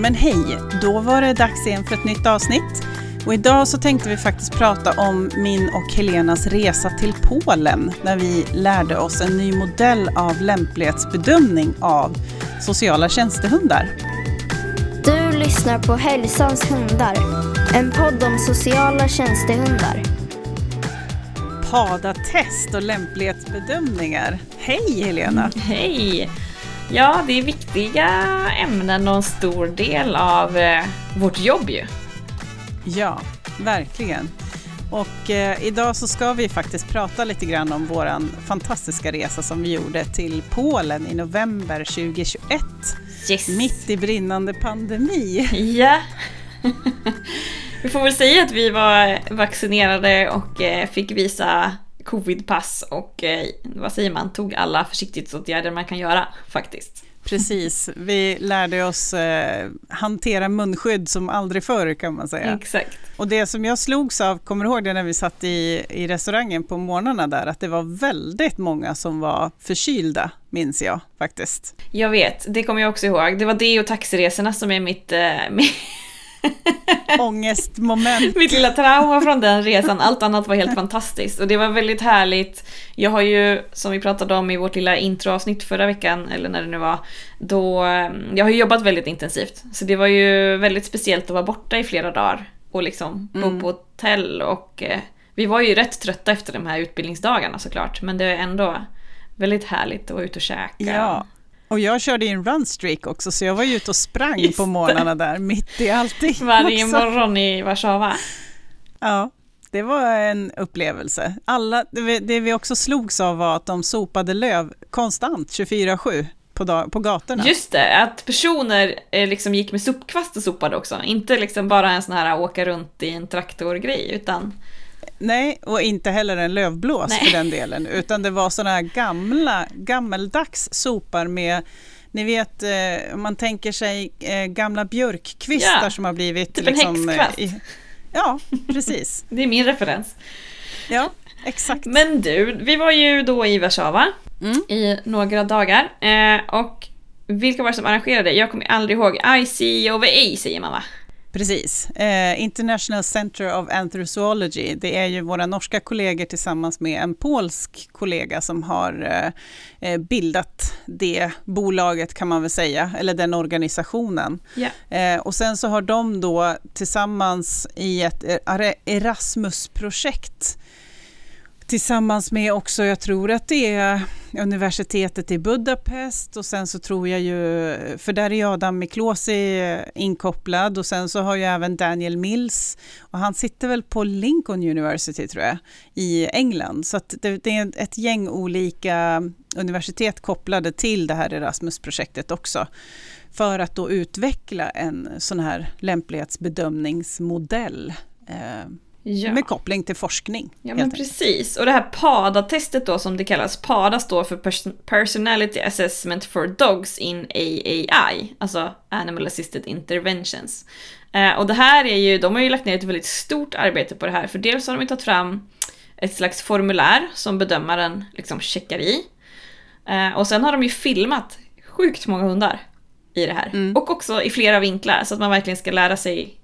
men hej! Då var det dags igen för ett nytt avsnitt. Och idag så tänkte vi faktiskt prata om min och Helenas resa till Polen när vi lärde oss en ny modell av lämplighetsbedömning av sociala tjänstehundar. Du lyssnar på Hälsans hundar, en podd om sociala tjänstehundar. PADA-test och lämplighetsbedömningar. Hej Helena! Hej! Ja, det är viktiga ämnen och en stor del av eh, vårt jobb ju. Ja, verkligen. Och eh, idag så ska vi faktiskt prata lite grann om vår fantastiska resa som vi gjorde till Polen i november 2021. Yes. Mitt i brinnande pandemi. Ja. vi får väl säga att vi var vaccinerade och eh, fick visa covidpass och eh, vad säger man, tog alla försiktighetsåtgärder man kan göra faktiskt. Precis, vi lärde oss eh, hantera munskydd som aldrig förr kan man säga. Exakt. Och det som jag slogs av, kommer du ihåg det när vi satt i, i restaurangen på morgnarna där, att det var väldigt många som var förkylda, minns jag faktiskt. Jag vet, det kommer jag också ihåg. Det var det och taxiresorna som är mitt, eh, mitt Ångestmoment. Mitt lilla trauma från den resan, allt annat var helt fantastiskt och det var väldigt härligt. Jag har ju, som vi pratade om i vårt lilla introavsnitt förra veckan, eller när det nu var, då, jag har ju jobbat väldigt intensivt. Så det var ju väldigt speciellt att vara borta i flera dagar och liksom bo mm. på hotell och eh, vi var ju rätt trötta efter de här utbildningsdagarna såklart, men det är ändå väldigt härligt att vara ute och käka. Ja. Och jag körde i en runstreak också, så jag var ju ute och sprang Just på morgnarna där, mitt i allting. Varje också. morgon i Warszawa. Ja, det var en upplevelse. Alla, det vi också slogs av var att de sopade löv konstant, 24-7 på, på gatorna. Just det, att personer eh, liksom gick med sopkvast och sopade också. Inte liksom bara en sån här åka runt i en traktorgrej, utan Nej, och inte heller en lövblås Nej. för den delen, utan det var sådana här gamla, gammeldags sopar med ni vet, eh, om man tänker sig eh, gamla björkkvistar ja, som har blivit... Typ liksom, en häxkvast. I, ja, precis. det är min referens. Ja, exakt. Men du, vi var ju då i Warszawa mm. i några dagar. Eh, och vilka var det som arrangerade? Jag kommer aldrig ihåg. ICOVA säger man va? Precis. Eh, International Center of Anthrozoology, det är ju våra norska kollegor tillsammans med en polsk kollega som har eh, eh, bildat det bolaget kan man väl säga, eller den organisationen. Yeah. och sen så har de då tillsammans i ett Erasmus-projekt tillsammans med också, jag tror att det är universitetet i Budapest och sen så tror jag ju, för där är Adam Miklosi inkopplad och sen så har ju även Daniel Mills och han sitter väl på Lincoln University tror jag i England. Så att det, det är ett gäng olika universitet kopplade till det här Erasmus-projektet också för att då utveckla en sån här lämplighetsbedömningsmodell eh, Ja. Med koppling till forskning. Ja men precis. Och det här PADA-testet då som det kallas. PADA står för Personality Assessment for Dogs in AAI. Alltså Animal Assisted Interventions. Eh, och det här är ju, de har ju lagt ner ett väldigt stort arbete på det här. För dels har de tagit fram ett slags formulär som bedömaren liksom checkar i. Eh, och sen har de ju filmat sjukt många hundar i det här. Mm. Och också i flera vinklar så att man verkligen ska lära sig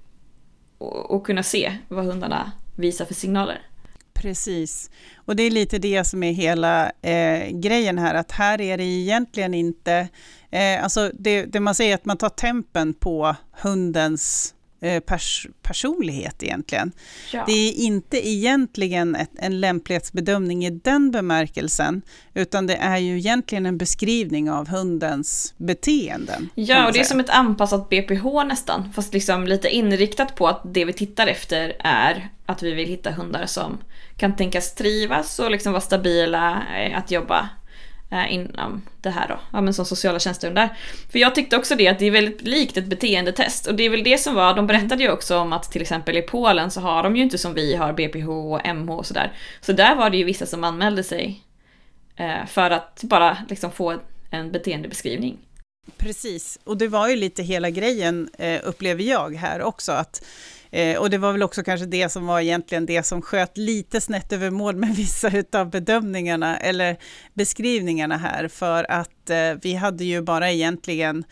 och, och kunna se vad hundarna visar för signaler. Precis, och det är lite det som är hela eh, grejen här, att här är det egentligen inte, eh, alltså det, det, man säger att man tar tempen på hundens pers personlighet egentligen. Ja. Det är inte egentligen ett, en lämplighetsbedömning i den bemärkelsen, utan det är ju egentligen en beskrivning av hundens beteenden. Ja, och det är som ett anpassat BPH nästan, fast liksom lite inriktat på att det vi tittar efter är att vi vill hitta hundar som kan tänkas trivas och liksom vara stabila eh, att jobba eh, inom det här då, ja, men som sociala tjänstehundar. För jag tyckte också det att det är väldigt likt ett beteendetest och det är väl det som var, de berättade ju också om att till exempel i Polen så har de ju inte som vi har BPH och MH och sådär. Så där var det ju vissa som anmälde sig eh, för att bara liksom få en beteendebeskrivning. Precis, och det var ju lite hela grejen eh, upplever jag här också att Eh, och det var väl också kanske det som var egentligen det som sköt lite snett över mål med vissa av bedömningarna eller beskrivningarna här, för att eh, vi hade ju bara egentligen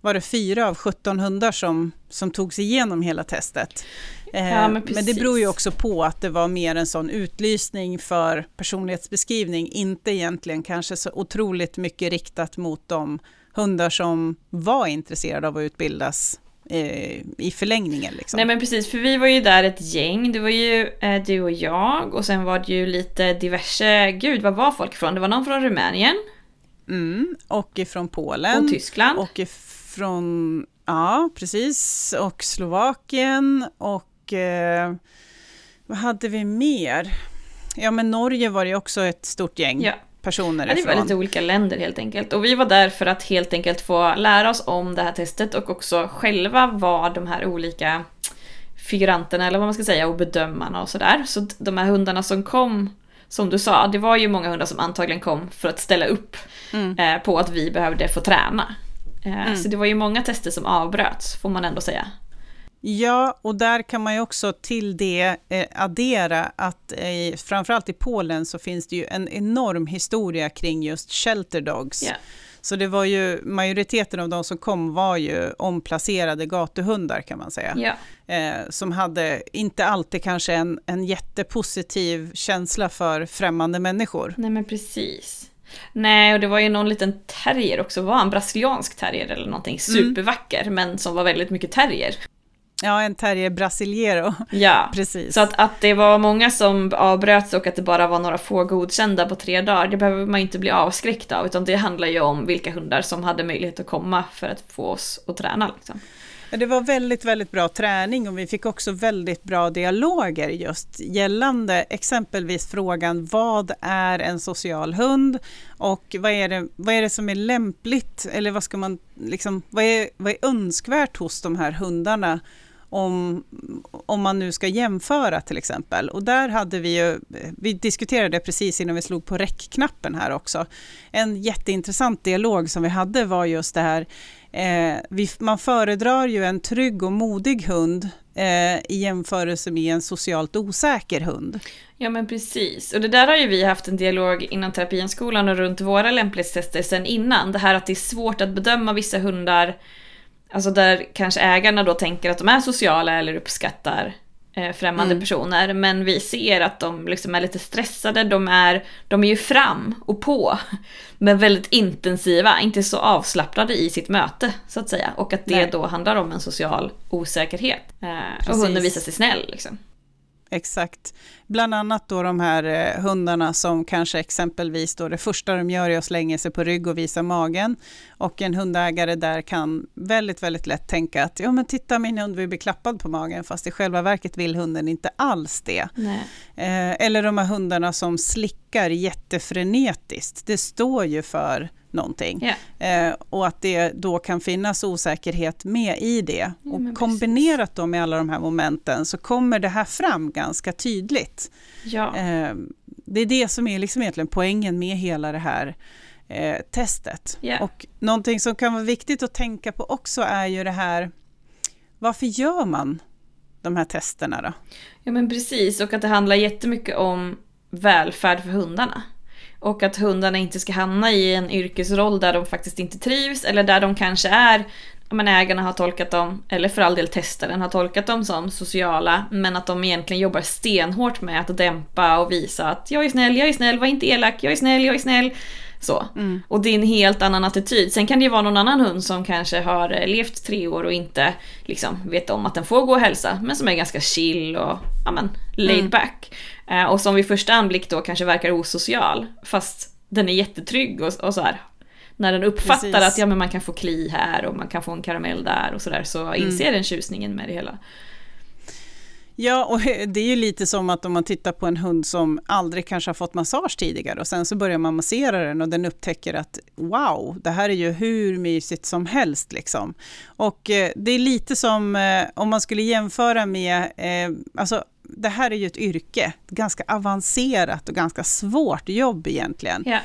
var det fyra av 17 hundar som, som tog sig igenom hela testet. Eh, Ja, men men, det beror ju också på att det var mer en sån utlysning för personlighetsbeskrivning, inte egentligen kanske så otroligt mycket riktat mot de hundar som var intresserade av att utbildas eh, i förlängningen. Liksom. Nej men precis, för vi var ju där ett gäng. Det var ju eh, du och jag och sen var det ju lite diverse, gud vad var folk ifrån? Det var någon från Rumänien mm, och ifrån Polen. och Tyskland. Och ifrån, ja precis, och Slovakien och eh, vad hade vi mer? Ja men Norge var det ju också ett stort gäng ja. Personer Ja, det var lite olika länder helt enkelt. Och vi var där för att helt enkelt få lära oss om det här testet och också själva vara de här olika figuranterna, eller vad man ska säga, och bedömarna och sådär. Så de här hundarna som kom, som du sa, det var ju många hundar som antagligen kom för att ställa upp Mm. eh, på att vi behövde få träna. Eh, Mm. Så det var ju många tester som avbröts, får man ändå säga. Ja, och där kan man ju också till det eh, addera att eh, framförallt i Polen så finns det ju en enorm historia kring just shelter dogs. Ja. Så det var ju, majoriteten av de som kom var ju omplacerade gatuhundar kan man säga. Ja. Eh, som hade inte alltid kanske en, en jättepositiv känsla för främmande människor. Nej men precis. Nej, och det var ju någon liten terrier också, var en brasiliansk terrier eller någonting, supervacker, men som var väldigt mycket terrier. Ja, en terrier brasiliero, Ja. precis. Så att, att det var många som avbröts och att det bara var några få godkända på tre dagar, det behöver man inte bli avskräckt av, utan det handlar ju om vilka hundar som hade möjlighet att komma för att få oss att träna. Liksom. Ja, Det var väldigt, väldigt bra träning och vi fick också väldigt bra dialoger just gällande exempelvis frågan vad är en social hund och vad är det, vad är det som är lämpligt eller vad ska man liksom, vad är, vad är önskvärt hos de här hundarna om, om man nu ska jämföra till exempel. Och där hade vi ju, vi diskuterade det precis innan vi slog på räckknappen här också. En jätteintressant dialog som vi hade var just det här, eh, vi, man föredrar ju en trygg och modig hund eh, i jämförelse med en socialt osäker hund. Ja men precis, och det där har ju vi haft en dialog inom terapienskolan och runt våra lämplighetstester sen innan. Det här att det är svårt att bedöma vissa hundar, alltså där kanske ägarna då tänker att de är sociala eller uppskattar eh, främmande Mm. personer, men vi ser att de liksom är lite stressade, de är, de är ju fram och på, men väldigt intensiva, inte så avslappnade i sitt möte så att säga. Och att det Nej. då handlar om en social osäkerhet. Eh, och hunden visar sig snäll liksom. Exakt. Bland annat då de här eh, hundarna som kanske exempelvis då det första de gör är att slänga sig på rygg och visa magen. Och en hundägare där kan väldigt, väldigt lätt tänka att ja men titta min hund vill bli klappad på magen fast i själva verket vill hunden inte alls det. Eh, eller de här hundarna som slickar jättefrenetiskt. Det står ju för någonting. Ja. Eh, och att det då kan finnas osäkerhet med i det. Ja, och kombinerat då med alla de här momenten så kommer det här fram ganska tydligt. Ja. Eh, det är det som är liksom egentligen poängen med hela det här eh, testet. Ja. Och någonting som kan vara viktigt att tänka på också är ju det här, varför gör man de här testerna då? Ja men precis, och att det handlar jättemycket om välfärd för hundarna. Och att hundarna inte ska hamna i en yrkesroll där de faktiskt inte trivs eller där de kanske är, men ägarna har tolkat dem, eller för all del testaren har tolkat dem som sociala, men att de egentligen jobbar stenhårt med att dämpa och visa att jag är snäll, jag är snäll, var inte elak, jag är snäll, jag är snäll. Så. Och det är en helt annan attityd. Sen kan det ju vara någon annan hund som kanske har eh, levt tre år och inte liksom vet om att den får gå och hälsa, men som är ganska chill och ja, men, laid Mm. back. Eh, och som vid första anblick då kanske verkar osocial, fast den är jättetrygg och, och så här. När den uppfattar Precis. att ja, men man kan få kli här och man kan få en karamell där och sådär så Mm. inser den tjusningen med det hela. Ja, och det är ju lite som att om man tittar på en hund som aldrig kanske har fått massage tidigare och sen så börjar man massera den och den upptäcker att wow, det här är ju hur mysigt som helst liksom. Och eh, det är lite som eh, om man skulle jämföra med, eh, alltså det här är ju ett yrke, ganska avancerat och ganska svårt jobb egentligen. Yeah.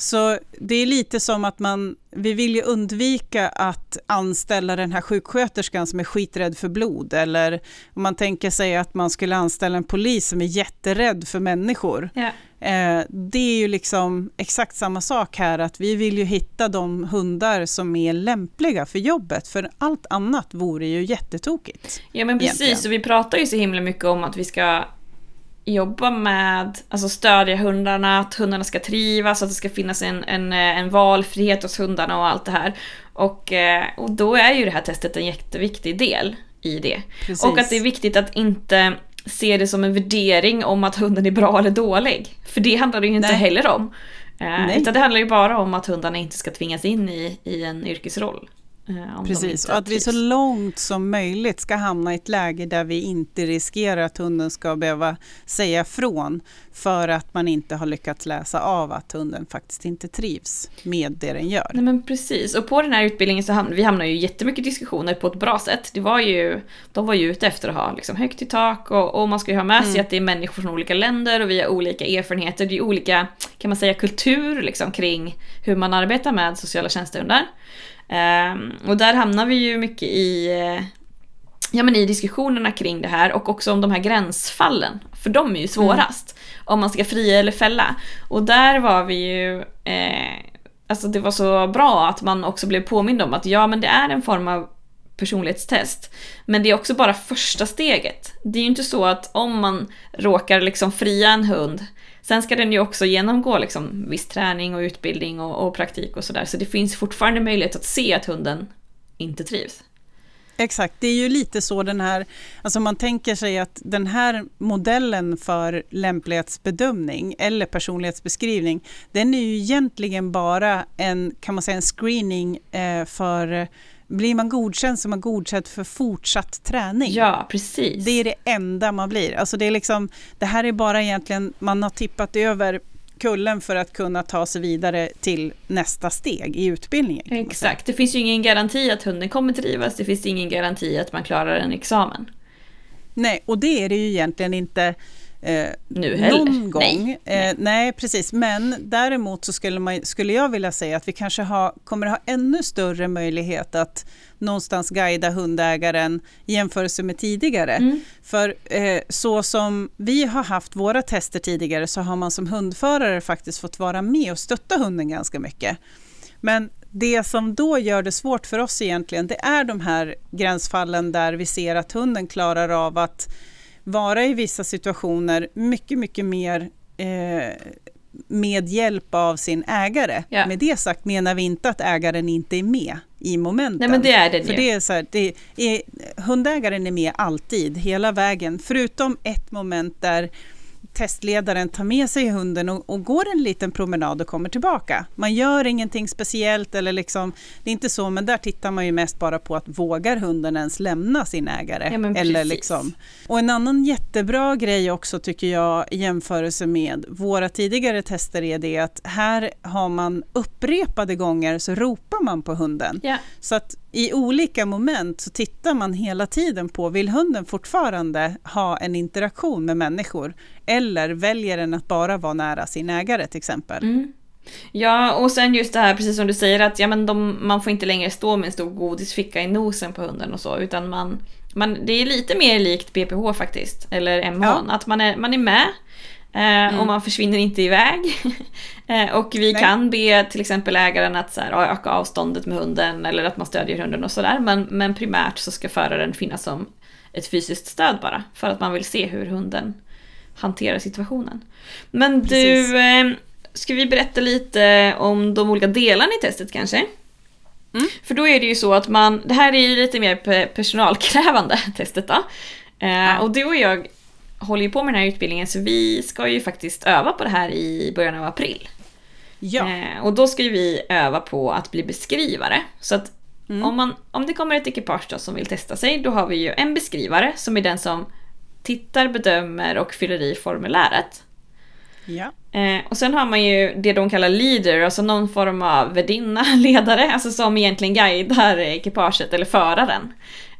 Så det är lite som att man, vi vill ju undvika att anställa den här sjuksköterskan som är skiträdd för blod, eller om man tänker sig att man skulle anställa en polis som är jätterädd för människor. Ja. Eh, det är ju liksom exakt samma sak här, att vi vill ju hitta de hundar som är lämpliga för jobbet, för allt annat vore ju jättetokigt. Ja men precis, Egentligen. och vi pratar ju så himla mycket om att vi ska jobba med, alltså stödja hundarna, att hundarna ska trivas, att det ska finnas en, en, eh, en valfrihet hos hundarna och allt det här. Och, eh, och då är ju det här testet en jätteviktig del i det. Precis. Och att det är viktigt att inte se det som en värdering om att hunden är bra eller dålig. För det handlar det ju inte Nej. heller om. Eh, Nej. utan det handlar ju bara om att hundarna inte ska tvingas in i, i en yrkesroll. Eh, Precis, och att vi så långt som möjligt ska hamna i ett läge där vi inte riskerar att hunden ska behöva säga från för att man inte har lyckats läsa av att hunden faktiskt inte trivs med det den gör. Nej men precis, och på den här utbildningen så hamnade vi hamnade ju jättemycket diskussioner på ett bra sätt. Det var ju, de var ju ute efter att ha liksom högt i tak och, och man ska ju ha med sig Mm. att det är människor från olika länder och vi har olika erfarenheter. Det är olika, kan man säga, kultur liksom kring hur man arbetar med sociala tjänstehundar. Ehm, och där hamnar vi ju mycket i eh, ja, men i diskussionerna kring det här och också om de här gränsfallen. För de är ju svårast. Om man ska fria eller fälla. Och där var vi ju... Eh, alltså det var så bra att man också blev påmind om att ja, men det är en form av personlighetstest. Men det är också bara första steget. Det är ju inte så att om man råkar liksom fria en hund Sen ska den ju också genomgå liksom viss träning och utbildning och, och praktik och sådär. Så det finns fortfarande möjlighet att se att hunden inte trivs. Exakt, det är ju lite så den här, alltså man tänker sig att den här modellen för lämplighetsbedömning eller personlighetsbeskrivning, den är ju egentligen bara en, kan man säga, en screening eh, för, blir man godkänd så är man godkänd för fortsatt träning. Ja, precis. Det är det enda man blir. Alltså det, är liksom, det här är bara egentligen, man har tippat över kullen för att kunna ta sig vidare till nästa steg i utbildningen. Exakt, det finns ju ingen garanti att hunden kommer trivas, det finns ingen garanti att man klarar en examen. Nej, och det är det ju egentligen inte eh, Nu heller. någon gång. Nej, Eh, nej, precis. Men däremot så skulle, man, skulle jag vilja säga att vi kanske ha, kommer ha ännu större möjlighet att någonstans guida hundägaren i jämförelse med tidigare. Mm. För eh, så som vi har haft våra tester tidigare så har man som hundförare faktiskt fått vara med och stötta hunden ganska mycket. Men det som då gör det svårt för oss egentligen, det är de här gränsfallen där vi ser att hunden klarar av att vara i vissa situationer mycket, mycket mer eh, med hjälp av sin ägare. Ja. Med det sagt menar vi inte att ägaren inte är med i momenten. Nej men det är den För ju. det är så här, det är, hundägaren är med alltid, hela vägen, förutom ett moment där testledaren tar med sig hunden och, och går en liten promenad och kommer tillbaka. Man gör ingenting speciellt eller liksom, det är inte så, men där tittar man ju mest bara på att vågar hunden ens lämna sin ägare? Ja, eller liksom. Och en annan jättebra grej också tycker jag i jämförelse med våra tidigare tester är det att här har man upprepade gånger så ropar man på hunden. Ja. Så att i olika moment så tittar man hela tiden på, vill hunden fortfarande ha en interaktion med människor? Eller väljer den att bara vara nära sin ägare till exempel? Mm. Ja, och sen just det här, precis som du säger, att ja, men de, man får inte längre stå med en stor godisficka i nosen på hunden och så, utan man, man, det är lite mer likt BPH faktiskt, eller MH, Ja. att man är, man är med eh, och man försvinner inte iväg. eh, och vi Nej. kan be till exempel ägaren att så här, öka avståndet med hunden eller att man stödjer hunden och sådär, men, men primärt så ska föraren finnas som ett fysiskt stöd bara, för att man vill se hur hunden hanterar situationen. Men Precis. du, eh, ska vi berätta lite om de olika delarna i testet kanske? Mm. För då är det ju så att man, det här är ju lite mer pe- personalkrävande testet då. Eh, Och du och jag håller ju på med den här utbildningen så vi ska ju faktiskt öva på det här i början av april. Ja, Eh, och då ska ju vi öva på att bli beskrivare. Så att Mm. om, man, om det kommer ett ekipage då som vill testa sig, då har vi ju en beskrivare som är den som tittar, bedömer och fyller i formuläret. ja. Eh, och sen har man ju det de kallar leader, alltså någon form av värdinna, ledare, alltså som egentligen guidar ekipaget eller föraren.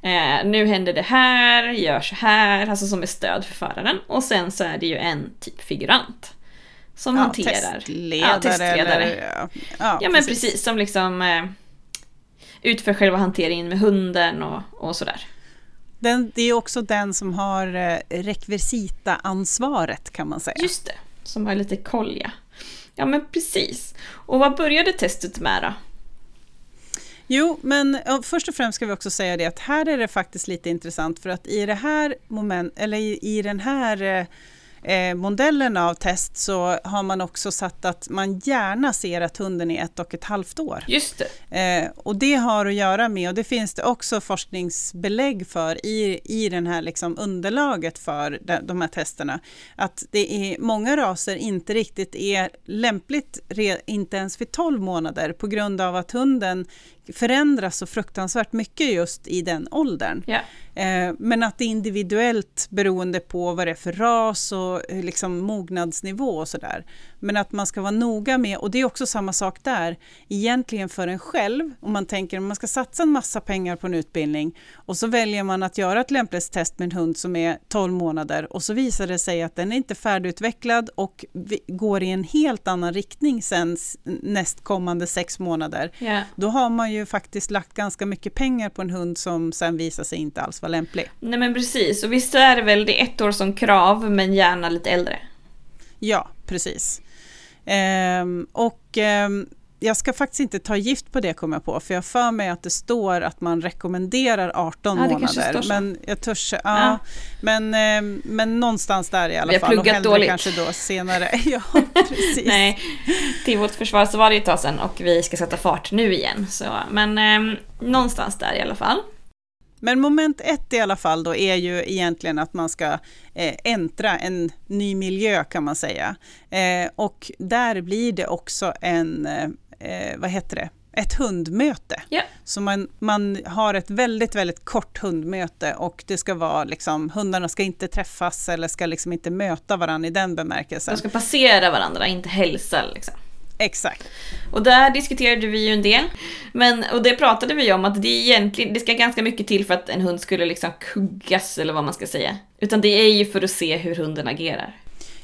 Eh, nu händer det här, gör så här, alltså som är stöd för föraren. Och sen så är det ju en typ figurant. som ja, hanterar. Testledare. Ja, testledare. Eller, ja, ja, men precis, som liksom eh, utför själva hanteringen med hunden och, och sådär. Den, det är också den som har eh, rekvisita-ansvaret kan man säga. Just det, som har lite koll ja. Ja men precis. Och vad började testet med då? Jo, men först och främst ska vi också säga det att här är det faktiskt lite intressant för att i det här moment, eller i, i den här eh, eh, modellen av test så har man också satt att man gärna ser att hunden är ett och ett halvt år. Just det. Eh, och det har att göra med, och det finns det också forskningsbelägg för i, i den här liksom underlaget för de, de här testerna, att det är många raser inte riktigt är lämpligt, re, inte ens vid 12 månader, på grund av att hunden förändras så fruktansvärt mycket just i den åldern. Eh, men att det är individuellt beroende på vad det är för ras och eh, liksom mognadsnivå och sådär. Men att man ska vara noga med, och det är också samma sak där, egentligen för en själv, om man tänker om man ska satsa en massa pengar på en utbildning och så väljer man att göra ett lämplighetstest med en hund som är 12 månader och så visar det sig att den är inte färdigutvecklad och går i en helt annan riktning sen nästkommande sex månader. Ja. Då har man ju faktiskt lagt ganska mycket pengar på en hund som sen visar sig inte alls vara lämplig. Nej men precis, och visst är det väl det ett år som krav men gärna lite äldre. Ja, precis. Ehm, och ehm, jag ska faktiskt inte ta gift på det kommer jag på, för jag för mig att det står att man rekommenderar 18 Ja, månader. Men jag törs, ja, Ja. Men, ehm, men någonstans där i alla Vi har fall. pluggat dåligt. kanske då senare. ja, precis. Nej, till vårt försvar så var det ju ett tag sedan och vi ska sätta fart nu igen. Så, men eh, någonstans där i alla fall. Men moment ett i alla fall då är ju egentligen att man ska eh, äntra en ny miljö kan man säga. Eh, och där blir det också en, eh, vad heter det, ett hundmöte. Ja. Så man, man har ett väldigt, väldigt kort hundmöte och det ska vara liksom, hundarna ska inte träffas eller ska liksom inte möta varandra i den bemärkelsen. De ska passera varandra, inte hälsa liksom. Exakt. Och där diskuterade vi ju en del. Men, och det pratade vi om att det egentligen, det ska ganska mycket till för att en hund skulle liksom kuggas eller vad man ska säga. Utan det är ju för att se hur hunden agerar.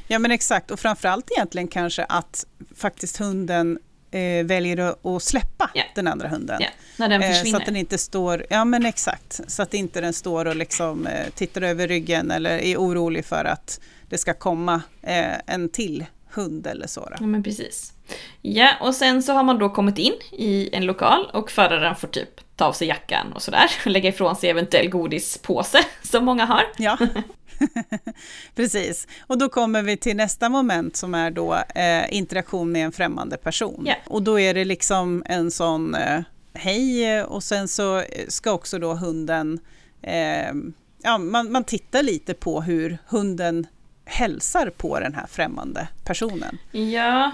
Ja men exakt och framförallt egentligen kanske att faktiskt hunden eh, väljer att, släppa Ja. den andra hunden. Ja, när den Eh, försvinner. Så att den inte står, ja men exakt, så att inte den står och liksom eh, tittar över ryggen eller är orolig för att det ska komma eh, en till hund eller så. Då. Ja men precis. Ja, och sen så har man då kommit in i en lokal och föraren får typ ta av sig jackan och sådär. Lägga ifrån sig eventuell godispåse som många har. Ja, precis. Och då kommer vi till nästa moment som är då eh, interaktion med en främmande person. Ja. Och då är det liksom en sån eh, hej eh, och sen så ska också då hunden, eh, ja man, man tittar lite på hur hunden hälsar på den här främmande personen. Ja,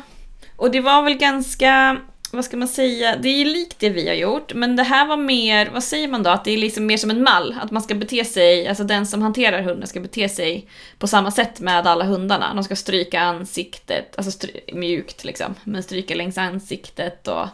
och det var väl ganska, vad ska man säga, det är ju likt det vi har gjort, men det här var mer, vad säger man då, att det är liksom mer som en mall, att man ska bete sig, alltså den som hanterar hunden ska bete sig på samma sätt med alla hundarna. De ska stryka ansiktet, alltså stry, mjukt liksom, men stryka längs ansiktet och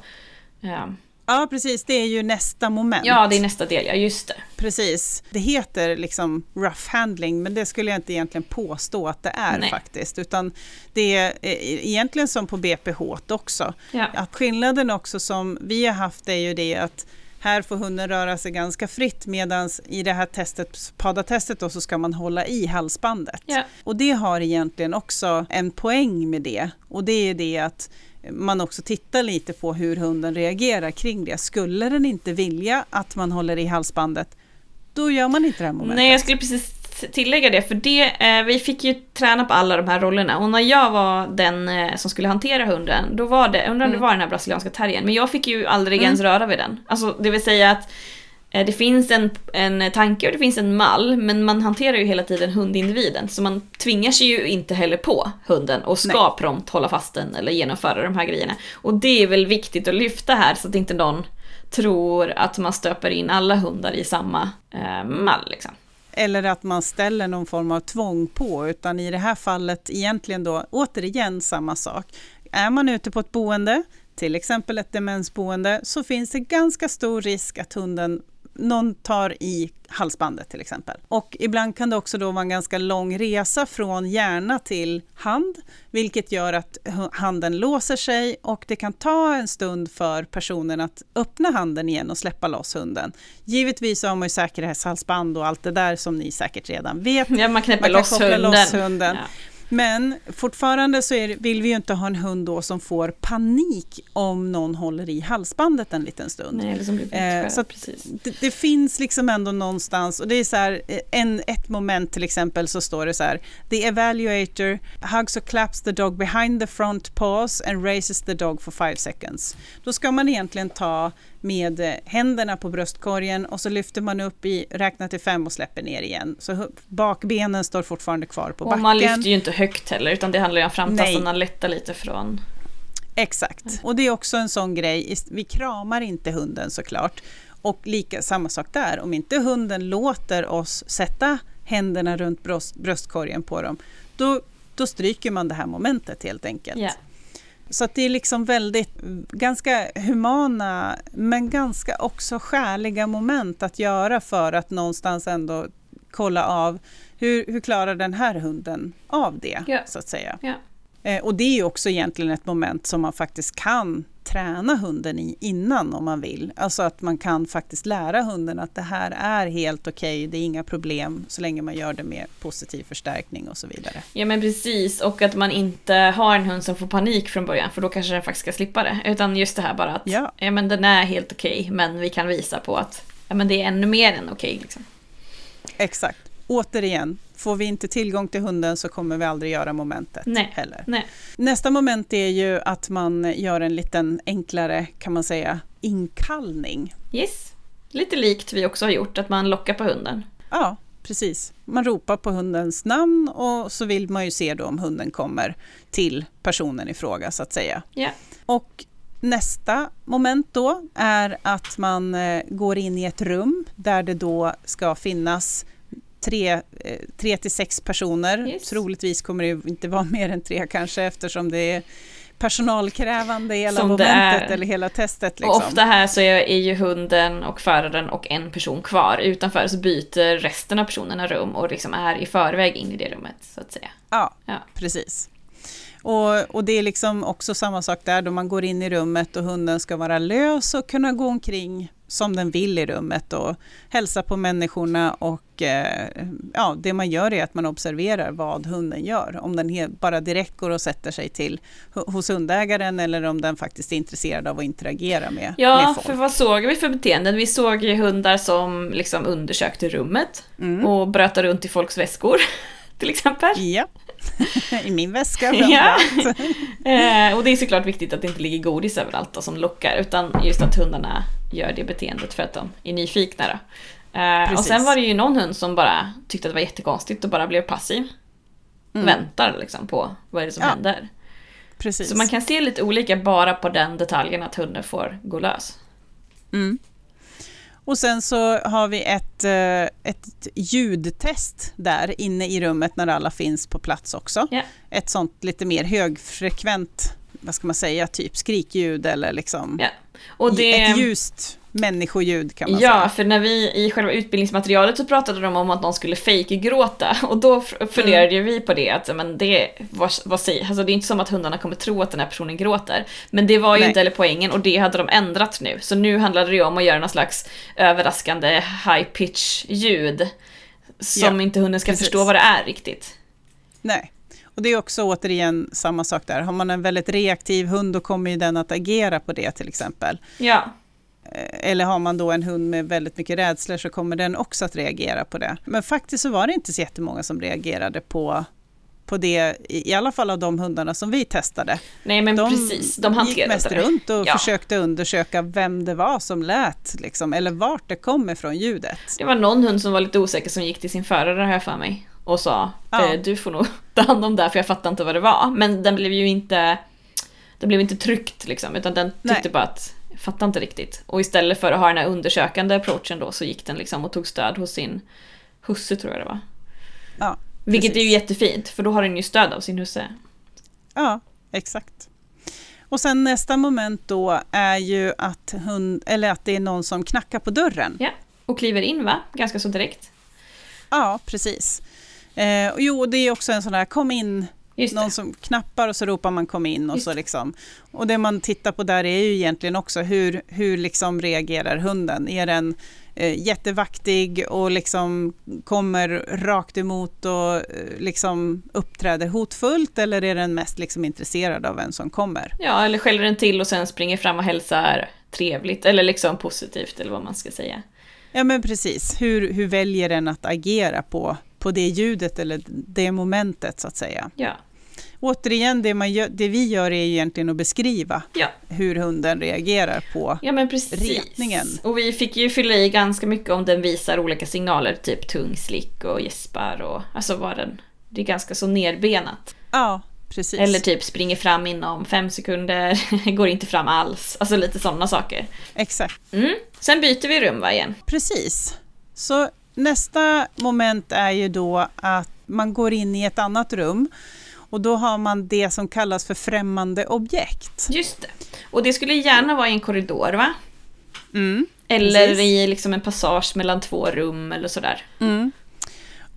ja. Ja, precis, det är ju nästa moment. ja, det är nästa del, ja just det. Precis. Det heter liksom rough handling, men det skulle jag inte egentligen påstå att det är Nej. faktiskt. Utan det är eh, egentligen som på BPH också. Ja. Att skillnaden också som vi har haft är ju det att här får hunden röra sig ganska fritt medan i det här testet, padatestet då, så ska man hålla i halsbandet. Ja. Och det har egentligen också en poäng med det. Och det är det att man också tittar lite på hur hunden reagerar kring det. Skulle den inte vilja att man håller i halsbandet, då gör man inte det här momentet. Nej, jag skulle precis tillägga det, för det, eh, vi fick ju träna på alla de här rollerna. Och när jag var den eh, som skulle hantera hunden, då var det, undrar om det Mm. var den här brasilianska terriern, men jag fick ju aldrig Mm. ens röra vid den. Alltså, det vill säga att det finns en, en tanke och det finns en mall, men man hanterar ju hela tiden hundindividen. Så man tvingar sig ju inte heller på hunden och ska Nej. prompt hålla fast den eller genomföra de här grejerna. Och det är väl viktigt att lyfta här så att inte någon tror att man stöper in alla hundar i samma eh, mall. Liksom. Eller att man ställer någon form av tvång på, utan i det här fallet egentligen då återigen samma sak. Är man ute på ett boende, till exempel ett demensboende, så finns det ganska stor risk att hunden någon tar i halsbandet till exempel. Och ibland kan det också då vara en ganska lång resa från hjärna till hand, vilket gör att handen låser sig och det kan ta en stund för personen att öppna handen igen och släppa loss hunden. Givetvis har man ju säkerhetshalsband och allt det där som ni säkert redan vet. Ja, man knäpper man loss hunden. Loss hunden. Ja. Men fortfarande så är, vill vi ju inte ha en hund då som får panik om någon håller i halsbandet en liten stund. Nej, eller som blir eh, så det, det, finns liksom ändå någonstans, och det är så här, eh, en, ett moment till exempel så står det så här, the evaluator hugs or claps the dog behind the front paws and raises the dog for five seconds. Då ska man egentligen ta med händerna på bröstkorgen och så lyfter man upp i, räknar till fem och släpper ner igen. Så bakbenen står fortfarande kvar på och backen. Och man lyfter ju inte högt heller utan det handlar ju om framtassarna lätta lite från... Exakt, och det är också en sån grej, vi kramar inte hunden såklart. Och lika, samma sak där, om inte hunden låter oss sätta händerna runt bröst, bröstkorgen på dem, då, då stryker man det här momentet helt enkelt. Yeah. Så att det är liksom väldigt, ganska humana, men ganska också skärliga moment att göra för att någonstans ändå kolla av hur, hur klarar den här hunden av det, ja. så att säga. Ja. Eh, och det är ju också egentligen ett moment som man faktiskt kan träna hunden i innan om man vill. Alltså att man kan faktiskt lära hunden att det här är helt okej, okay, det är inga problem så länge man gör det med positiv förstärkning och så vidare. Ja men precis, och att man inte har en hund som får panik från början för då kanske den faktiskt ska slippa det. Utan just det här bara att ja. ja men den är helt okej okay, men vi kan visa på att ja, men det är ännu mer än okej. Okay, liksom. Exakt. Återigen, Får vi inte tillgång till hunden så kommer vi aldrig göra momentet Nej. heller. Nej. Nästa moment är ju att man gör en liten enklare, kan man säga, inkallning. Yes, lite likt vi också har gjort, att man lockar på hunden. Ja, precis. Man ropar på hundens namn och så vill man ju se då om hunden kommer till personen i fråga så att säga. Yeah. Och Nästa moment då är att man eh, går in i ett rum där det då ska finnas tre, eh, tre till sex personer. Yes. Troligtvis kommer det inte vara mer än tre kanske eftersom det är personalkrävande hela Som momentet eller hela testet. Liksom. Och ofta här så är, är ju hunden och föraren och en person kvar. Utanför så byter resten av personerna rum och liksom är i förväg in i det rummet så att säga. Ja, ja. precis. Och, och, det är liksom också samma sak där då man går in i rummet och hunden ska vara lös och kunna gå omkring som den vill i rummet och hälsa på människorna och eh, ja, det man gör är att man observerar vad hunden gör. Om den bara direkt går och sätter sig till hos hundägaren eller om den faktiskt är intresserad av att interagera med, ja, med folk. för vad såg vi för beteenden? Vi såg ju hundar som liksom undersökte rummet mm. och bröt runt i folks väskor till exempel. Ja. I min väska ja. eh, Och det är såklart viktigt att det inte ligger godis överallt då, som lockar utan just att hundarna gör det beteendet för att de är nyfikna. Då. Eh, och sen var det ju någon hund som bara tyckte att det var jättekonstigt och bara blev passiv. Mm. Väntar liksom på vad är det som ja. händer. Precis. Så man kan se lite olika bara på den detaljen att hunden får gå lös. Mm. Och sen så har vi ett, eh, ett ljudtest där inne i rummet när alla finns på plats också. Yeah. Ett sånt lite mer högfrekvent, vad ska man säga, typ skrikljud eller liksom yeah. Och det... ett ljust människoljud kan man ja, säga. Ja, för när vi i själva utbildningsmaterialet så pratade de om att någon skulle fejkgråta och då funderade mm. vi på det att men det, vad, vad säger, alltså det är inte som att hundarna kommer tro att den här personen gråter. Men det var ju Nej. inte heller poängen och det hade de ändrat nu. Så nu handlade det om att göra någon slags överraskande high pitch ljud som ja, inte hunden ska precis. förstå vad det är riktigt. Nej. Och det är också återigen samma sak där. Har man en väldigt reaktiv hund då kommer ju den att agera på det till exempel. Ja. Eh, eller har man då en hund med väldigt mycket rädslor så kommer den också att reagera på det. Men faktiskt så var det inte så jättemånga som reagerade på på det, i alla fall av de hundarna som vi testade. Nej men de precis, de gick mest runt och ja. försökte undersöka vem det var som lät, liksom, eller vart det kom ifrån ljudet. Det var någon hund som var lite osäker som gick till sin förare här för mig och sa ja. Eh, du får nog ta hand om det för jag fattar inte vad det var. Men den blev ju inte, det blev inte tryckt liksom, utan den tyckte Nej. bara att fattar inte riktigt. Och istället för att ha den här undersökande approachen då så gick den liksom och tog stöd hos sin husse tror jag det var. Ja, Vilket är ju jättefint för då har den ju stöd av sin husse. Ja, exakt. Och sen nästa moment då är ju att, hund, eller att det är någon som knackar på dörren. Ja. och kliver in va? Ganska så direkt. Ja, precis. Eh, och jo, det är också en sån där kom in, någon som knappar och så ropar man kom in och Just så liksom. Och det man tittar på där är ju egentligen också hur, hur liksom reagerar hunden? Är den eh, jättevaktig och liksom kommer rakt emot och eh, liksom uppträder hotfullt eller är den mest liksom intresserad av vem som kommer? Ja, eller skäller den till och sen springer fram och hälsar trevligt eller liksom positivt eller vad man ska säga. Ja men precis, hur, hur väljer den att agera på, på det ljudet eller det momentet så att säga? Ja, Återigen, det, man gör, det vi gör är egentligen att beskriva ja. hur hunden reagerar på... Ja men precis. Retningen. Och vi fick ju fylla i ganska mycket om den visar olika signaler, typ tung slick och gäspar och alltså vad den... Det är ganska så nerbenat. Ja, precis. Eller typ springer fram inom fem sekunder, går inte fram alls. Alltså lite sådana saker. Exakt, Mm. Sen byter vi rum va igen? precis. Så nästa moment är ju då att man går in i ett annat rum och då har man det som kallas för främmande objekt. Just det. Och det skulle gärna vara i en korridor va? Mm. Eller Precis. i liksom en passage mellan två rum eller sådär. Mm.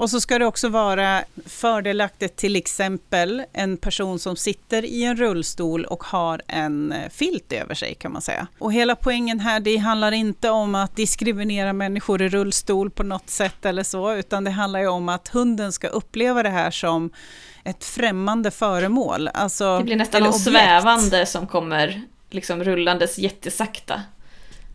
Och så ska det också vara fördelaktigt till exempel en person som sitter i en rullstol och har en eh, filt över sig kan man säga. Och hela poängen här, det handlar inte om att diskriminera människor i rullstol på något sätt eller så, utan det handlar ju om att hunden ska uppleva det här som ett främmande föremål. Alltså, Det blir nästan någon objekt. svävande som kommer liksom rullandes jättesakta.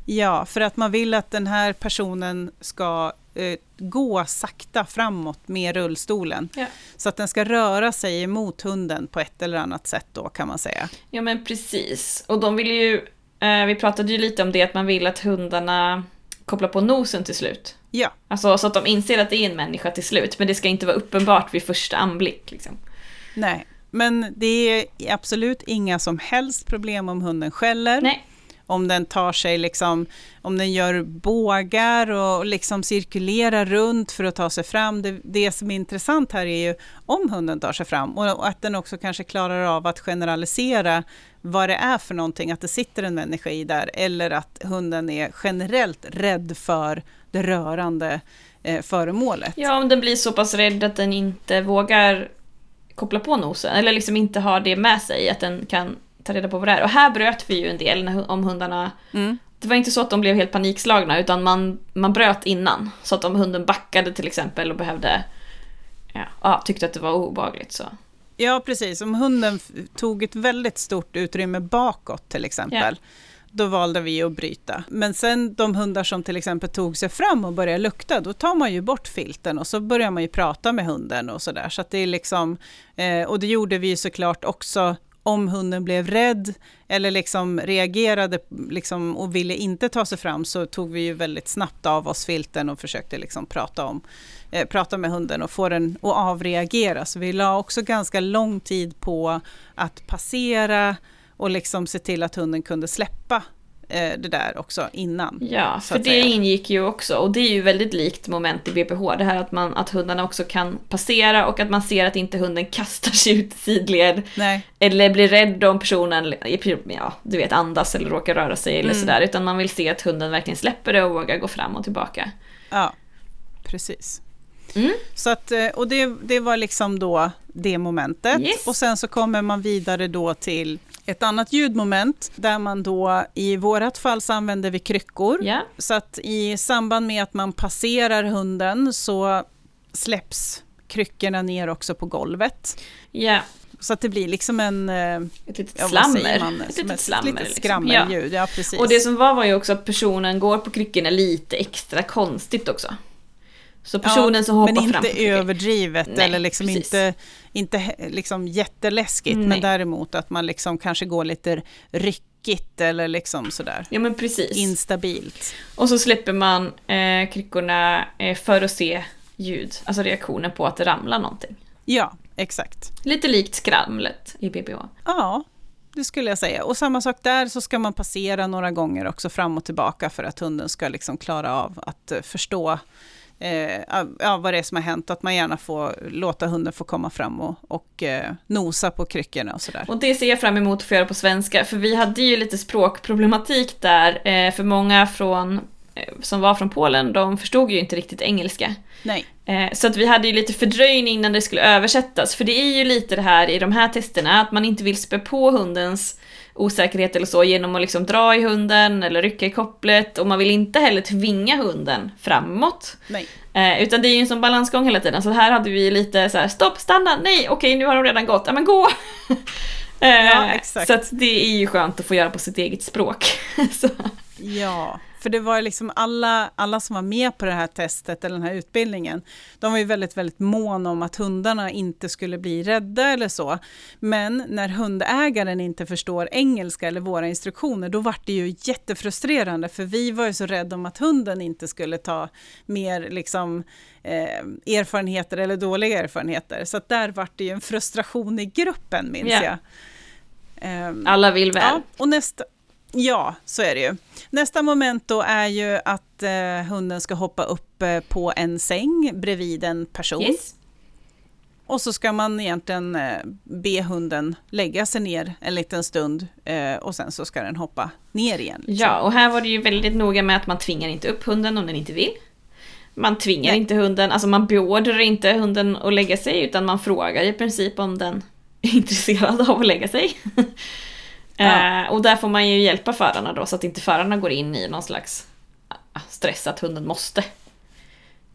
Ja, för att man vill att den här personen ska eh, gå sakta framåt med rullstolen. Ja. Så att den ska röra sig emot hunden på ett eller annat sätt då kan man säga. Ja men precis. Och de vill ju, eh, vi pratade ju lite om det, att man vill att hundarna kopplar på nosen till slut. Ja, Alltså så att de inser att det är en människa till slut, men det ska inte vara uppenbart vid första anblick. Liksom. nej. Men det är absolut inga som helst problem om hunden skäller. Nej, om den tar sig liksom, om den gör bågar och liksom cirkulerar runt för att ta sig fram. Det, det som är intressant här är ju om hunden tar sig fram och att den också kanske klarar av att generalisera vad det är för någonting, att det sitter en människa i där eller att hunden är generellt rädd för det rörande eh, föremålet. ja om den blir så pass rädd att den inte vågar koppla på nosen, eller liksom inte har det med sig, att den kan ta reda på vad det är. Och här bröt vi ju en del när, om hundarna Mm. Det var inte så att de blev helt panikslagna utan man, man bröt innan. Så att om hunden backade till exempel och behövde, ja, ja, tyckte att det var obehagligt så. Ja, precis. Om hunden tog ett väldigt stort utrymme bakåt till exempel, då valde vi att bryta. Men sen de hundar som till exempel tog sig fram och började lukta, då tar man ju bort filten och så börjar man ju prata med hunden och sådär. Så att det är liksom, eh, och det gjorde vi såklart också om hunden blev rädd eller liksom reagerade liksom och ville inte ta sig fram så tog vi ju väldigt snabbt av oss filten och försökte liksom prata, om, eh, prata med hunden och få den att avreagera. Så vi la också ganska lång tid på att passera och liksom se till att hunden kunde släppa det där också innan. Ja, för det säga. ingick ju också och det är ju väldigt likt moment i BPH. Det här att, man, att hundarna också kan passera och att man ser att inte hunden kastar sig ut i sidled Nej, eller blir rädd om personen, ja, du vet, andas eller råkar röra sig eller Mm. sådär. Utan man vill se att hunden verkligen släpper det och vågar gå fram och tillbaka. ja, precis. Mm. Så att, eh, och det, det var liksom då det momentet. Yes. Och sen så kommer man vidare då till ett annat ljudmoment där man då i vårat fall så använder vi kryckor. Ja, Så att i samband med att man passerar hunden så släpps kryckorna ner också på golvet. ja. Så att det blir liksom en... eh, Ett litet Ja, slammer. man? Ett litet ett slammer. litet liksom. skrammelljud. Ja. precis. Och det som var var ju också att personen går på kryckorna lite extra konstigt också. Så personen som hoppar men fram på inte överdrivet Nej, eller liksom precis. inte, inte liksom jätteläskigt. Nej. Men däremot att man liksom kanske går lite ryckigt eller liksom sådär Ja men precis. instabilt. Och så släpper man eh, kryckorna eh, för att se ljud, alltså reaktionen på att det ramlar någonting. Ja, exakt. Lite likt skramlet i BPH. Ja, det skulle jag säga. Och samma sak där så ska man passera några gånger också fram och tillbaka för att hunden ska liksom klara av att eh, förstå eh, ja, vad det är som har hänt. Att man gärna får låta hunden få komma fram och, och eh, nosa på kryckorna och sådär. Och det ser jag fram emot att få göra på svenska, för vi hade ju lite språkproblematik där, eh, för många från eh, som var från Polen, de förstod ju inte riktigt engelska. Nej. Eh, Så att vi hade ju lite fördröjning när det skulle översättas, för det är ju lite det här i de här testerna, att man inte vill spä på hundens osäkerhet eller så genom att liksom dra i hunden eller rycka i kopplet och man vill inte heller tvinga hunden framåt. Eh, utan det är ju en sån balansgång hela tiden, så här hade vi lite så här: stopp, stanna, nej, okej nu har de redan gått, ja men gå! Eh, Ja. Så det är ju skönt att få göra på sitt eget språk. Ja, för det var liksom alla, alla som var med på det här testet eller den här utbildningen, de var ju väldigt, väldigt måna om att hundarna inte skulle bli rädda eller så. Men när hundägaren inte förstår engelska eller våra instruktioner, då var det ju jättefrustrerande, för vi var ju så rädda om att hunden inte skulle ta mer liksom, eh, erfarenheter eller dåliga erfarenheter. Så att där var det ju en frustration i gruppen, minns Ja. jag. Ehm, Alla vill väl. Ja, och nästa, ja, så är det ju. Nästa moment då är ju att eh, hunden ska hoppa upp eh, på en säng bredvid en person. Yes. Och så ska man egentligen eh, be hunden lägga sig ner en liten stund eh, och sen så ska den hoppa ner igen. liksom. Ja, och här var det ju väldigt noga med att man tvingar inte upp hunden om den inte vill. Man tvingar Nej. inte hunden, alltså man beordrar inte hunden att lägga sig utan man frågar i princip om den är intresserad av att lägga sig. Ja. eh, och där får man ju hjälpa förarna då så att inte förarna går in i någon slags ah, stress att hunden måste.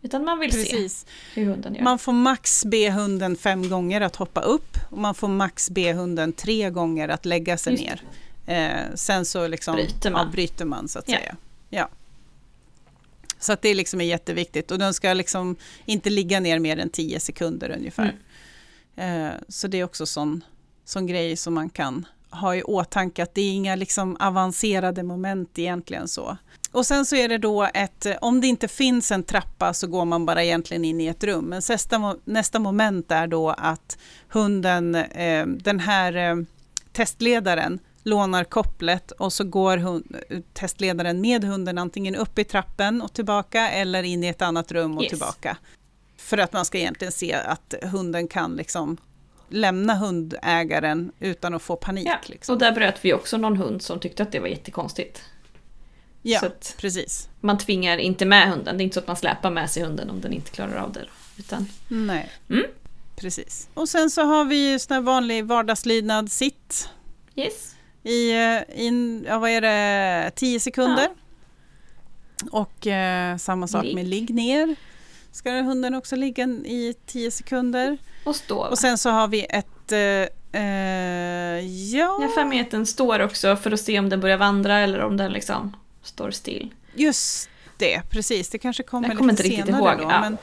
Utan man vill Precis. se hur hunden gör. Man får max be hunden fem gånger att hoppa upp och man får max be hunden tre gånger att lägga sig ner. Eh, sen så liksom Bryter man. avbryter man så att Ja. säga. Ja. Så att det liksom är jätteviktigt och den ska liksom inte ligga ner mer än 10 sekunder ungefär. Mm. Eh, så det är också sån, sån grej som man kan ha i åtanke att det är inga liksom avancerade moment egentligen så. Och sen så är det då ett, om det inte finns en trappa så går man bara egentligen in i ett rum. Men nästa, nästa moment är då att hunden, eh, den här eh, testledaren lånar kopplet och så går hund, testledaren med hunden antingen upp i trappen och tillbaka eller in i ett annat rum och Yes. tillbaka. För att man ska egentligen se att hunden kan liksom lämna hundägaren utan att få panik. Ja, liksom. och där bröt vi också någon hund som tyckte att det var jättekonstigt. ja precis. Man tvingar inte med hunden, det är inte så att man släpar med sig hunden om den inte klarar av det. Utan, Nej, Mm. precis. Och sen så har vi ju sån här vanlig vardagslydnad sitt yes. i, eh, in, ja, vad är det, 10 sekunder. Och eh, samma sak Ligg. med ligg ner. Ska hunden också ligga i 10 sekunder. Och stå. Och sen så har vi ett, eh, eh, ja, mig att den står också för att se om den börjar vandra eller om den liksom står still. just det, precis. Det kanske kommer Jag kommer lite inte riktigt senare ihåg, då. ja. Men,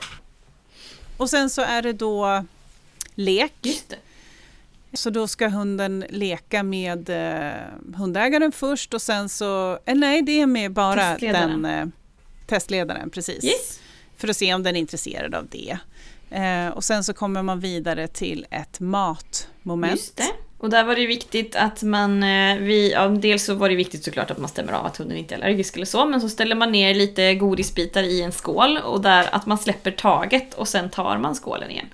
och sen så är det då lek. Just det. Så då ska hunden leka med eh, hundägaren först och sen så, eh, nej det är med bara Testledaren. den eh, testledaren, precis. Yes. För att se om den är intresserad av det. Eh, och sen så kommer man vidare till ett matmoment. Just det. Och där var det viktigt att man, eh, vi, ja, dels så var det viktigt såklart att man stämmer av att hunden inte är allergisk eller så, men så ställer man ner lite godisbitar i en skål och där att man släpper taget och sen tar man skålen igen.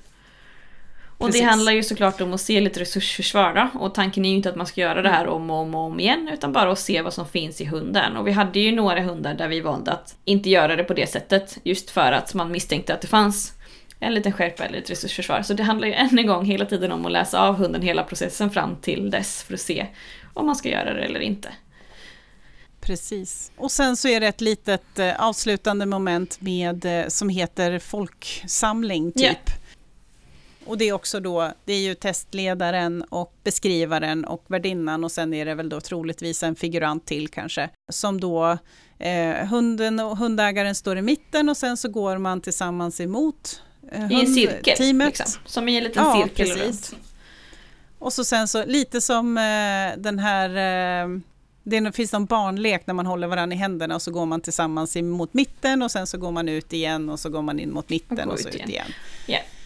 Och Precis. det handlar ju såklart om att se lite resursförsvar då. och tanken är ju inte att man ska göra det här om och om och om igen utan bara att se vad som finns i hunden. Och vi hade ju några hundar där vi valde att inte göra det på det sättet just för att man misstänkte att det fanns en liten skärpa eller ett resursförsvar. Så det handlar ju än en gång hela tiden om att läsa av hunden hela processen fram till dess för att se om man ska göra det eller inte. Precis. Och sen så är det ett litet eh, avslutande moment med, eh, som heter folksamling typ. Ja. Och det är också då, det är ju testledaren och beskrivaren och värdinnan och sen är det väl då troligtvis en figurant till kanske. Som då, eh, hunden och hundägaren står i mitten och sen så går man tillsammans emot eh, I en cirkel. hundteamet. Liksom. Som i en liten Ja, cirkel precis. runt. Och så sen så lite som eh, den här, eh, det finns någon barnlek när man håller varandra i händerna och så går man tillsammans mot mitten och sen så går man ut igen och så går man in mot mitten Och och, så ut ut igen. igen.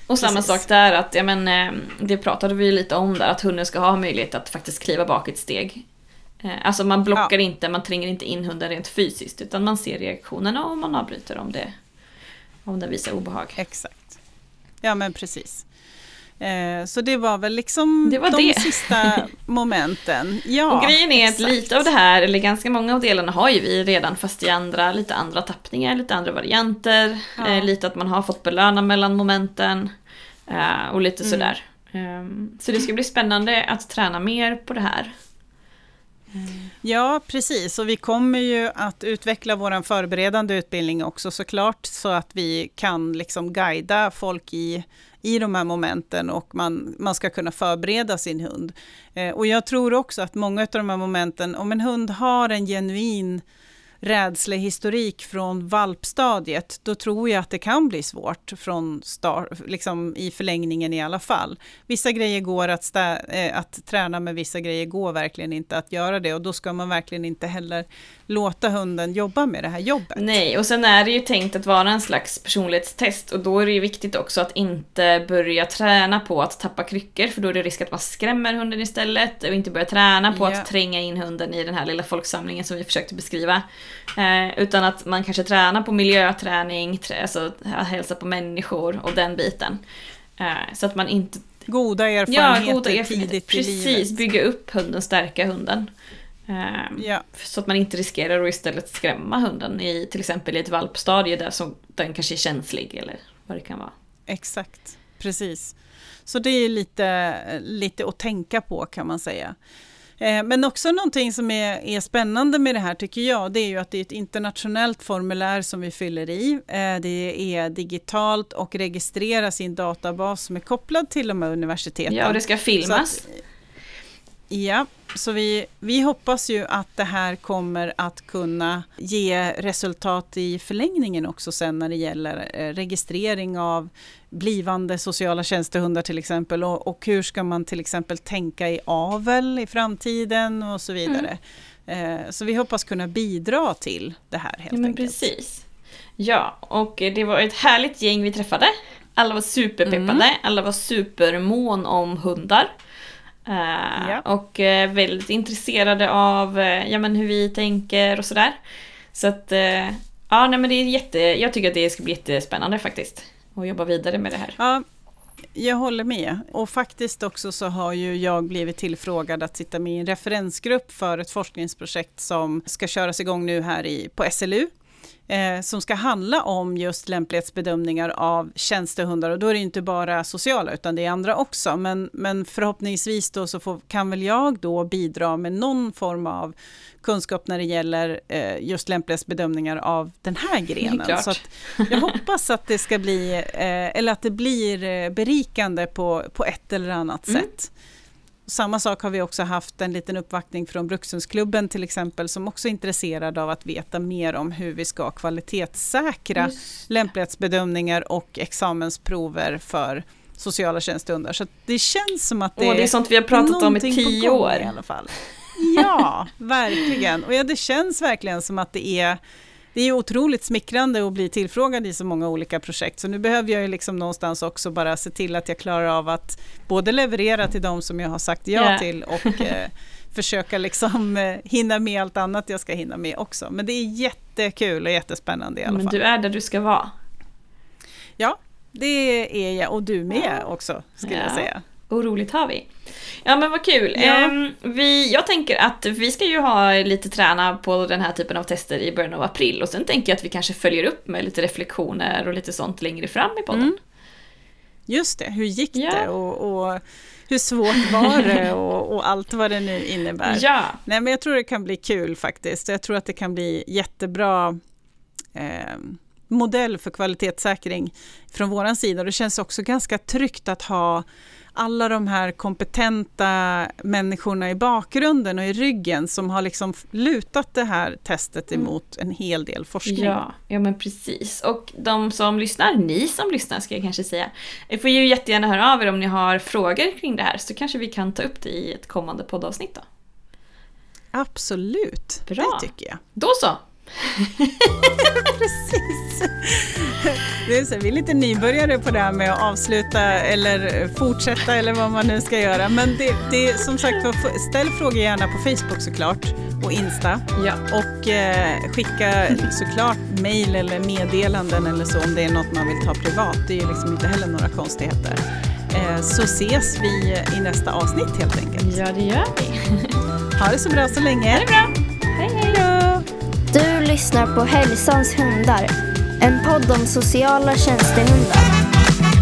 Ja. Och samma Precis. sak där, att ja, men, eh, det pratade vi lite om där, att hunden ska ha möjlighet att faktiskt kliva bak ett steg. Eh, Alltså man blockar inte, man tränger inte in hunden rent fysiskt, utan man ser reaktionerna och man avbryter om det om den visar obehag. Exakt. Ja men precis. Eh, så det var väl liksom Det var de det. sista momenten. Ja, och grejen är att exakt. lite av det här, eller ganska många av delarna har ju vi redan fast i andra, lite andra tappningar, lite andra varianter. Ja. Eh, lite att man har fått belöna mellan momenten. Eh, och lite Mm. sådär. Eh, så det ska bli spännande att träna mer på det här. Ja, precis. Och vi kommer ju att utveckla vår förberedande utbildning också såklart, så att vi kan liksom guida folk i, i de här momenten och man, man ska kunna förbereda sin hund. Eh, och jag tror också att många av de här momenten, om en hund har en genuin rädslehistorik från valpstadiet, då tror jag att det kan bli svårt från start, liksom i förlängningen i alla fall. Vissa grejer går att, stä, eh, att träna med, vissa grejer går verkligen inte att göra det och då ska man verkligen inte heller låta hunden jobba med det här jobbet. Nej, och sen är det ju tänkt att vara en slags personlighetstest och då är det ju viktigt också att inte börja träna på att tappa kryckor för då är det risk att man skrämmer hunden istället och inte börja träna på Ja. att tränga in hunden i den här lilla folksamlingen som vi försökte beskriva. Eh, utan att man kanske tränar på miljöträning, trä, alltså hälsa på människor och den biten. Eh, så att man inte Goda Ja, erfarenheter goda tidigt erfarenheter. i Precis, livet. bygga upp hunden, stärka hunden. Ehm, Ja. Så att man inte riskerar att istället skrämma hunden i till exempel i ett valpstadie där som den kanske är känslig eller vad det kan vara. Exakt, precis. Så det är lite, lite att tänka på kan man säga. Eh, Men också någonting som är, är spännande med det här tycker jag, det är ju att det är ett internationellt formulär som vi fyller i. Eh, Det är digitalt och registreras i en databas som är kopplad till de här universiteten. Ja, och det ska filmas. Att, ja, så vi, vi hoppas ju att det här kommer att kunna ge resultat i förlängningen också sen när det gäller eh, registrering av blivande sociala tjänstehundar till exempel och, och hur ska man till exempel tänka i avel i framtiden och så vidare. Eh, så vi hoppas kunna bidra till det här helt ja, men enkelt. precis. Ja, och det var ett härligt gäng vi träffade. Alla var superpeppade, Mm. alla var supermån om hundar. Eh, Ja. Och eh, väldigt intresserade av eh, ja, men hur vi tänker och sådär. Så att, ja nej men det är jätte, jag tycker att det ska bli jättespännande faktiskt. Att jobba vidare med det här. Ja, jag håller med. Och faktiskt också så har ju jag blivit tillfrågad att sitta med i en referensgrupp för ett forskningsprojekt som ska köras igång nu här i, på SLU. Eh, som ska handla om just lämplighetsbedömningar av tjänstehundar. Och då är det inte bara sociala utan det är andra också. Men, men förhoppningsvis då så får, kan väl jag då bidra med någon form av kunskap när det gäller eh, just lämplighetsbedömningar av den här grenen. Så jag hoppas att det ska bli, eh, eller att det blir eh, berikande på, på ett eller annat Mm. sätt. Samma sak har vi också haft en liten uppvaktning från Brukshundsklubben till exempel som också är intresserad av att veta mer om hur vi ska kvalitetssäkra lämplighetsbedömningar och examensprover för sociala tjänstehundar. Så det känns som att det, Åh, det är sånt vi har pratat om i tio år. I alla fall. Ja, verkligen. Och ja, det känns verkligen som att det är det är otroligt smickrande att bli tillfrågad i så många olika projekt. Så nu behöver jag ju liksom någonstans också bara se till att jag klarar av att både leverera till de som jag har sagt ja Ja. till och eh, försöka liksom eh, hinna med allt annat jag ska hinna med också. Men det är jättekul och jättespännande i alla Men fall. du är där du ska vara. Ja, det är jag och du med också skulle Ja. jag säga. Och roligt har vi. Ja men vad kul. Ja. Ehm, vi, jag tänker att vi ska ju ha lite träna på den här typen av tester i början av april och sen tänker jag att vi kanske följer upp med lite reflektioner och lite sånt längre fram i podden. Mm. Just det, hur gick Ja. det och, och hur svårt var det och, och allt vad det nu innebär. Ja, Nej, men jag tror det kan bli kul faktiskt. Jag tror att det kan bli jättebra eh, modell för kvalitetssäkring från vår sida. Det känns också ganska tryggt att ha alla de här kompetenta människorna i bakgrunden och i ryggen som har liksom lutat det här testet Mm. emot en hel del forskning. ja, ja men precis. Och de som lyssnar, ni som lyssnar ska jag kanske säga, får ju jättegärna höra av er om ni har frågor kring det här så kanske vi kan ta upp det i ett kommande poddavsnitt då. Absolut, Bra. det tycker jag. Då så! Precis. Det är så, vi är lite nybörjare på det här med att avsluta eller fortsätta eller vad man nu ska göra. Men det, det är som sagt ställ frågor gärna på Facebook såklart och Insta. Ja, Och eh, skicka såklart mejl eller meddelanden eller så om det är något man vill ta privat. Det är ju liksom inte heller några konstigheter. Eh, så ses vi i nästa avsnitt helt enkelt. Ja, det gör vi. Ha det så bra så länge. Ha det bra lyssnar på Hälsans hundar. En podd om sociala tjänstehundar.